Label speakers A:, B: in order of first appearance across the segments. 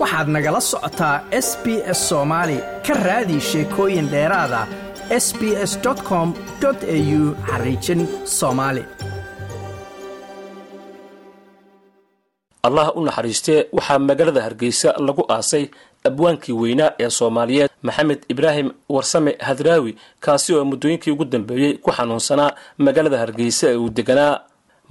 A: waxaad nagala socotaa s b s soomaali ka raadi sheekooyin dheeraada s b s com au xariijin soomaali
B: allah u naxariistee waxaa magaalada hargeysa lagu aasay abwaankii weynaa ee soomaaliyeed maxamed ibraahim warsame hadraawi kaasi oo muddooyinkii ugu dambeeyey ku xanuunsanaa magaalada hargeysa ee uu deganaa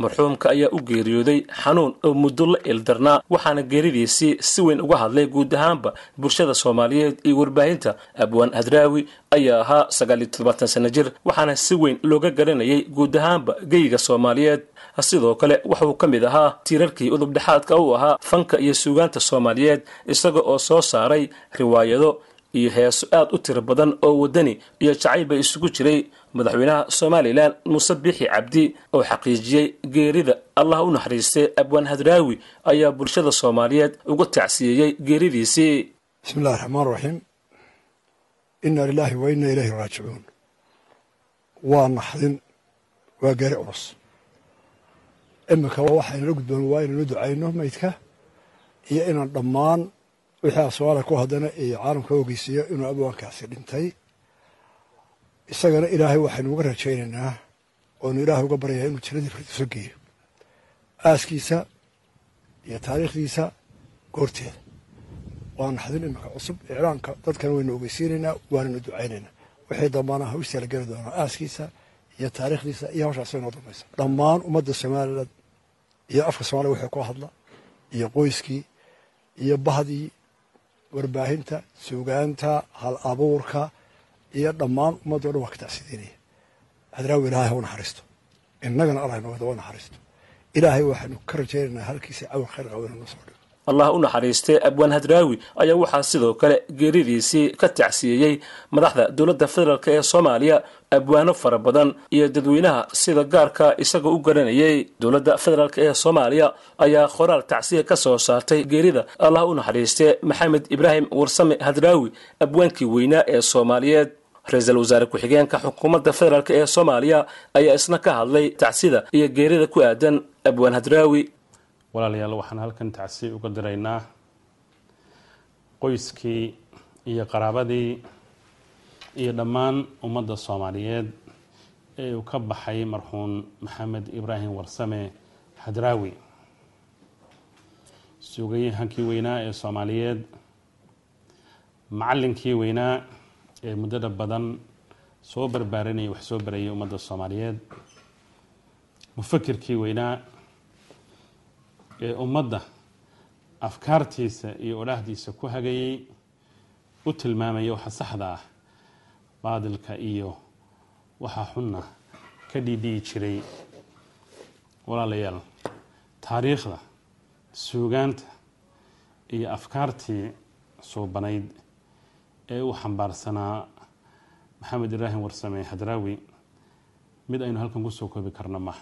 B: marxuumka ayaa u geeriyooday xanuun oo muddo la ildarnaa waxaana geeridiisii si weyn uga hadlay guud ahaanba bulshada soomaaliyeed iyo warbaahinta abwaan hadraawi ayaa ahaa sagaal iyo toddobaatan sana jir waxaana si weyn looga garanayay guud ahaanba geyiga soomaaliyeed. Sidoo kale waxauu ka mid ahaa tiirarkii udubdhexaadka u ahaa fanka iyo suugaanta soomaaliyeed isaga oo soo saaray riwaayado iyo heeso aad u tiro badan oo waddani iyo jacaylba isugu jiray madaxweynaha somalilan muuse biixi cabdi oo xaqiijiyey geerida allah u naxariistay abwaan hadraawi ayaa bulshada soomaaliyeed uga tacsiyeeyey geeridiisii.
C: Bismi illahi raxmaan raxiim inna lilaahi wa inna ilayhi raajicuun. Waa naxdin waa geeri culus. Iminka waxaynala gudboon waa inaynu ducayno maydka iyo inaan dhammaan wixii aswaala ku haddana iyo caalamka ogeysiiyo inuu abwaankaasi dhintay isagana ilaahay waxaynu uga rajaynaynaa oonu ilaahay uga baryayaa inuu jannadii firdiso geeyo. Aaskiisa iyo taariikhdiisa goorteeda waa naxdin iminka cusub iclaanka dadkana waynu ogeysiinaynaa waananu ducaynaynaa. Wixii dambaana hawstaa la geli doonaa aaskiisa iyo taariikhdiisa iyo hawshaas inoo dambaysa. Dhammaan ummadda somalilan iyo afka soomaliya wixii ku hadla iyo qoyskii iyo bahdii warbaahinta suugaanta hal abuurka iyo dhammaan ummaddo dhan waa ka tacsidiinaya hadraawi ilaahay ha u naxariisto innagana allah inooga daba naxariisto ilaahay waxaanu ka rajaynaynaa halkiisa cawan khayr qabo inuu noo soo dhigo
B: allah u naxariistay abwaan hadraawi ayaa waxaa sidoo kale geeridiisii ka tacsiyeeyey madaxda dowladda federaalk ee soomaaliya abwaano fara badan iyo dadweynaha sida gaarka isagoo u garanayay dowladda federaalk ee soomaaliya ayaa qoraal tacsiya ka soo saartay geerida allah u naxariistay maxamed ibraahim warsame hadraawi abwaankii weynaa ee soomaaliyeed. Ra'iisul wasaare ku-xigeenka xukuumadda federaalk ee soomaaliya ayaa isna ka hadlay tacsida iyo geerida ku aadan abwaan hadraawi
D: walaalayaal waxaan halkan tacsi uga diraynaa qoyskii iyo qaraabadii iyo dhammaan ummadda soomaaliyeed ee uu ka baxay marxuun maxamed ibraahim warsame hadraawi suugayahankii weynaa ee soomaaliyeed macallinkii weynaa ee muddada badan soo barbaarinayay wax soo barayay ummadda soomaaliyeed. Mufakirkii weynaa ee ummadda afkaartiisa iyo odhaahdiisa ku hagayay u tilmaamaya waxa saxda ah baadilka iyo waxa xunna ka dhiidhiyi jiray walaalayaal taariikhda suugaanta iyo afkaartii suubanayd ee uu xambaarsanaa maxamed ibraahim warsame hadraawi mid aynu halkan ku soo koobi karno maha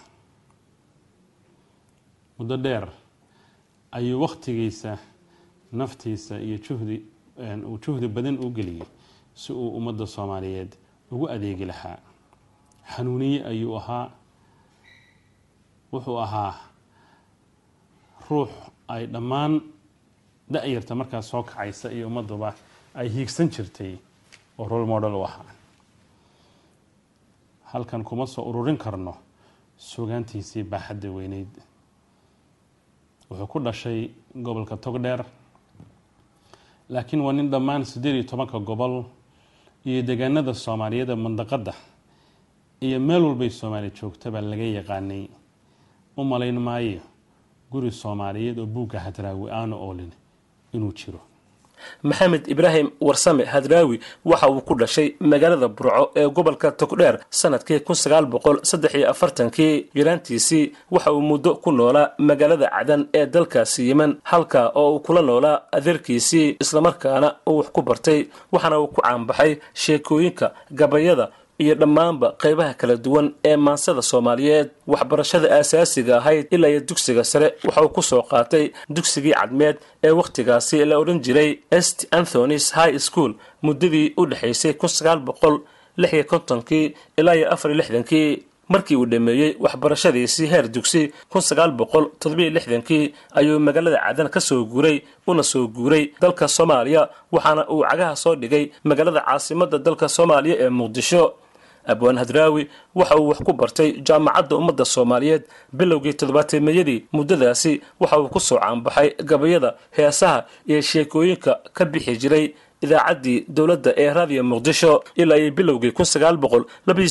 D: muddo dheer ayuu wakhtigiisa naftiisa iyo juhdi uu juhdi badan u geliyey si uu ummadda soomaaliyeed ugu adeegi lahaa. Xanuuniye ayuu ahaa. Wuxuu ahaa ruux ay dhammaan da-yarta markaas soo kacaysa iyo ummadduba ay hiigsan jirtay oo role model u ahaa. Halkan kuma soo ururin karno sugaantiisii baaxadda weyneyd wuxuu ku dhashay gobolka togdheer laakiin waa nin dhammaan siddeed iyo tobanka gobol iyo deegaanada ee mandaqadda iyo meel walbay soomaaliya joogtaba laga yaqaanay u malayn maayo guri soomaaliyeed oo buugga hadraawi aanu oolin inuu jiro
B: maxamed ibraahim warsame hadraawi waxa uu ku dhashay magaalada burco ee gobolka togdheer sannadkii kun sagaal boqol saddex iyo afartankii. Yaraantiisii waxa uu muddo ku noolaa magaalada cadan ee dalkaasi yemen halka oo uu kula noolaa adeerkiisii islamarkaana uu wax ku bartay waxaana uu ku caanbaxay sheekooyinka gabayada iyo dhammaanba qaybaha kala duwan ee maansada soomaaliyeed waxbarashada aasaasiga ahayd ilaa iyo dugsiga sare waxa uu ku soo qaatay dugsigii cadmeed ee wakhtigaasi la odhan jiray st anthonys high school muddadii u dhexaysay kun sagaal boqol lix iyo kontonkii ilaa iyo afar iyo lixdankii. Markii uu dhammeeyey waxbarashadiisii heer dugsi kun sagaal boqol toddobiyo lixdankii ayuu magaalada cadan ka soo guuray una soo guuray dalka soomaaliya waxaana uu cagaha soo dhigay magaalada caasimadda dalka soomaaliya ee muqdisho abwaan hadraawi waxa uu wax ku bartay jaamacadda ummadda soomaaliyeed bilowgii toddobaateemeeyadii muddadaasi waxa uu ku soo caanbaxay gabayada heesaha iyo sheekooyinka ka bixi jiray idaacaddii dowladda ee raadiyo muqdisho ilaa iyo bilowgii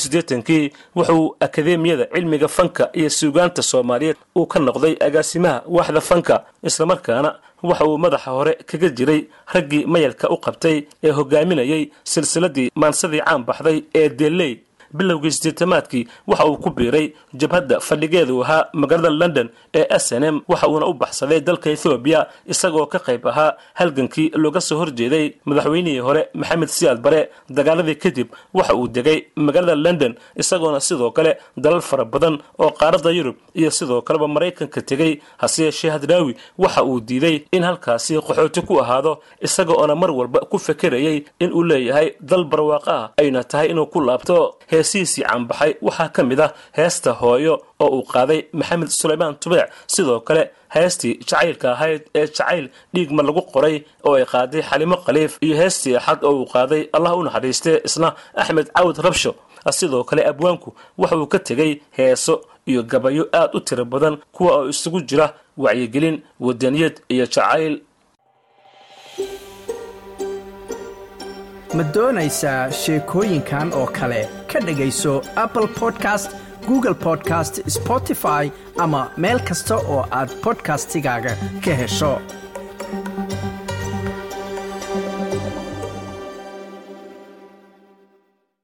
B: siddeetankii wuxuu akadeemiyada cilmiga fanka iyo suugaanta soomaaliyeed uu ka noqday agaasimaha waaxda fanka islamarkaana waxa uu madaxa hore kaga jiray raggii mayalka u qabtay ee hogaaminayay silsiladii maansadii caan baxday ee deelley bilowgii sideetamaadkii waxa uu ku biiray jabhadda fadhigeedu ahaa magaalada london ee s n m waxa uuna u baxsaday dalka ethoobiya isagoo ka qayb ahaa halgankii looga soo horjeeday madaxweynihii hore maxamed siyaad bare dagaaladii kadib waxa uu degay magaalada london isagoona sidoo kale dalal fara badan oo qaaradda yurub iyo sidoo kaleba maraykanka tegey hase yeeshee hadraawi waxa uu diiday in halkaasi qaxooti ku ahaado isaga oona mar walba ku fekerayay in uu leeyahay dal barwaaqo ah. Ayna tahay inuu ku laabto heesihiisii caanbaxay waxaa ka mid ah heesta hooyo oo uu qaaday maxamed sulaymaan tubeec. Sidoo kale heestii jacaylka ahayd ee jacayl dhiigma lagu qoray oo ay qaaday xalimo khaliif iyo heestii axad oo uu qaaday allah u naxariistee isna axmed cawad rabsho. Sidoo kale abwaanku waxa uu ka tegey heeso iyo gabayo aad u tiro badan kuwa oo isugu jira wacyigelin wadaniyad iyo jacayl.
A: Ma doonaysaa sheekooyinkan oo kale ka dhegayso apple podcast google podcast spotify ama meel kasta oo aad bodkastigaaga ka hesho